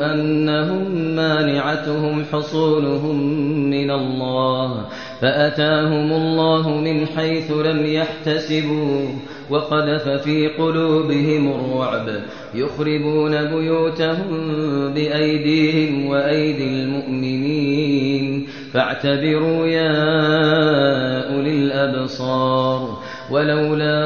أنهم مانعتهم حصولهم من الله فأتاهم الله من حيث لم يحتسبوا وقذف في قلوبهم الرعب. يخربون بيوتهم بأيديهم وأيدي المؤمنين. فاعتبروا يا أولي الأبصار. ولولا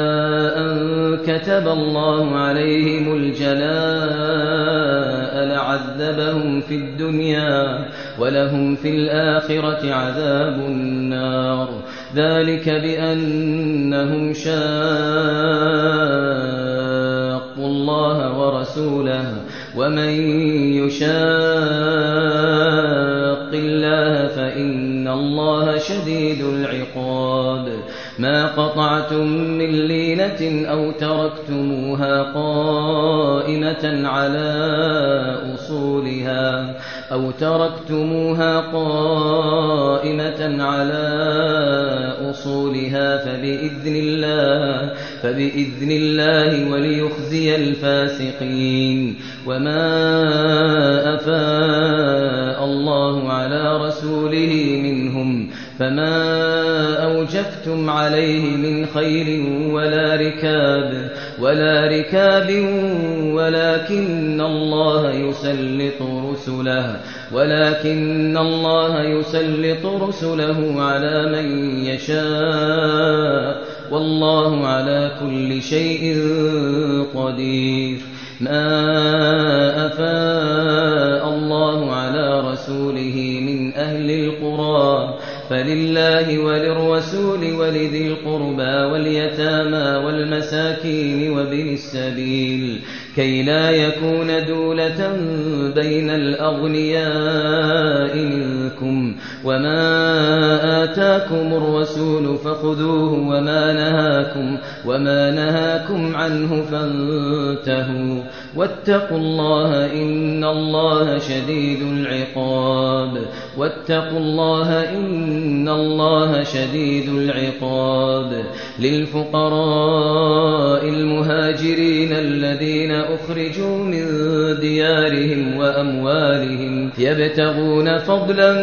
أن كتب الله عليهم الجلاء لعذبهم في الدنيا ولهم في الآخرة عذاب النار. ذلك بأنهم شاقوا الله ورسوله. ومن يشاق الله فإن الله شديد العقاب. ما قطعتم من لينة أو تركتموها قائمة على أصولها أو تركتموها قائمة على أصولها فبإذن الله فبإذن الله وليخزي الفاسقين. وما أفاء الله على رسوله منهم فما أوجفتم عليه من خير ولا ركاب ولا ركاب ولكن الله يسلط رسله ولكن الله يسلط رسله على من يشاء والله على كل شيء قدير. ما أفاء الله على رسوله من أهل القرى فلله وللرسول ولذي القربى واليتامى والمساكين وابن السبيل كي لا يكون دولة بين الأغنياء منكم وما آتاكم الرسول فخذوه وما نهاكم وما نهاكم عنه فانتهوا واتقوا الله إن الله شديد العقاب واتقوا الله إن الله شديد العقاب للفقراء المهاجرين الذين أخرجوا من ديارهم وأموالهم يبتغون فضلا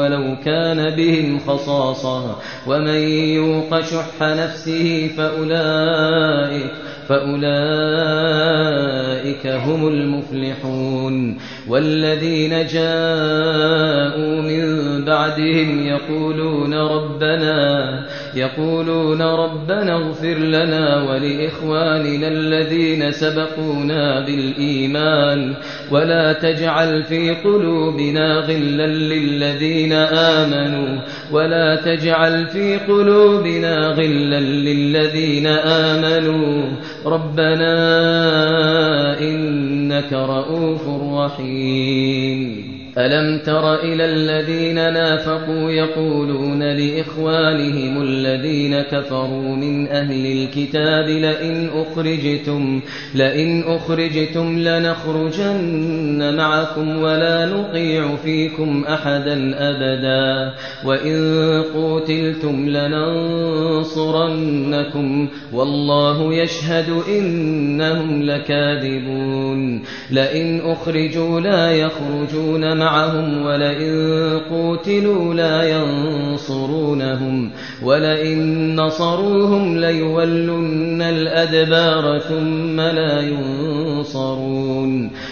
ولو كان بهم خصاصة ومن يوق شح نفسه فأولئك فأولئك هم المفلحون والذين جاءوا من بعدهم يقولون ربنا يقولون ربنا اغفر لنا ولإخواننا الذين سبقونا بالإيمان ولا تجعل في قلوبنا غلا للذين آمنوا ولا تجعل في قلوبنا غلا للذين آمنوا ربنا إنك رؤوف رحيم. ألم تر إلى الذين نافقوا يقولون لإخوانهم الذين كفروا من أهل الكتاب لئن أخرجتم لئن أخرجتم لنخرجن معكم ولا نطيع فيكم أحدا أبدا وإن قوتلتم لننصرنكم والله يشهد إنهم لكاذبون لئن أخرجوا لا يخرجون معهم ولئن قوتلوا لا ينصرونهم ولئن نصروهم ليولن الأدبار ثم لا ينصرون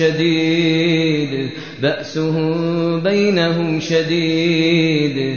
شديد. بأسهم بينهم شديد.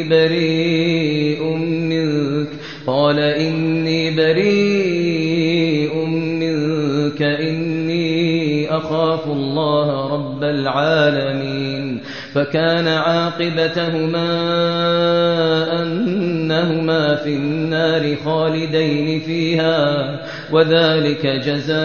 بريء منك. قال إني بريء منك. إني أخاف الله رب العالمين. فكان عاقبتهما أنهما في النار خالدين فيها وذلك جزاء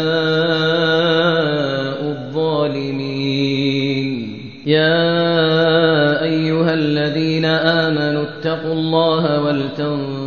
الظالمين. يا أيها الذين آمنوا اتقوا الله ولتنظر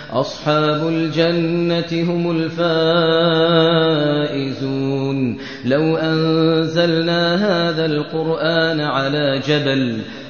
أصحاب الجنة هم الفائزون. لو أنزلنا هذا القرآن على جبل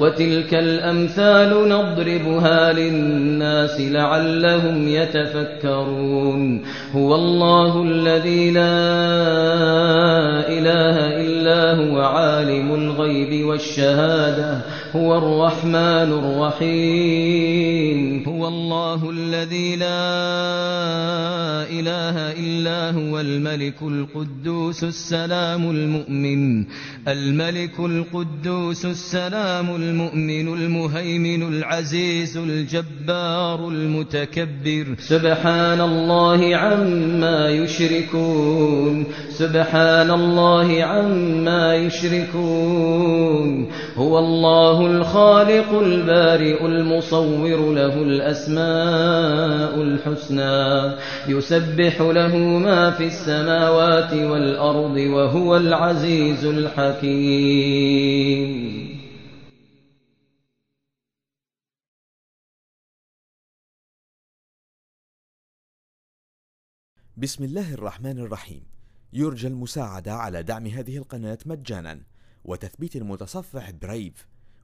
وتلك الأمثال نضربها للناس لعلهم يتفكرون. هو الله الذي لا إله إلا هو عالم الغيب والشهادة. هو الرحمن الرحيم. هو الله الذي لا إله إلا هو الملك القدوس السلام المؤمن. الملك القدوس السلام المؤمن المهيمن العزيز الجبار المتكبر. سبحان الله عما يشركون. سبحان الله عما يشركون. هو الله الخالق البارئ المصور له الأسماء الحسنى يسبح له ما في السماوات والأرض وهو العزيز الحكيم. بسم الله الرحمن الرحيم. يرجى المساعدة على دعم هذه القناة مجانا وتثبيت المتصفح برايف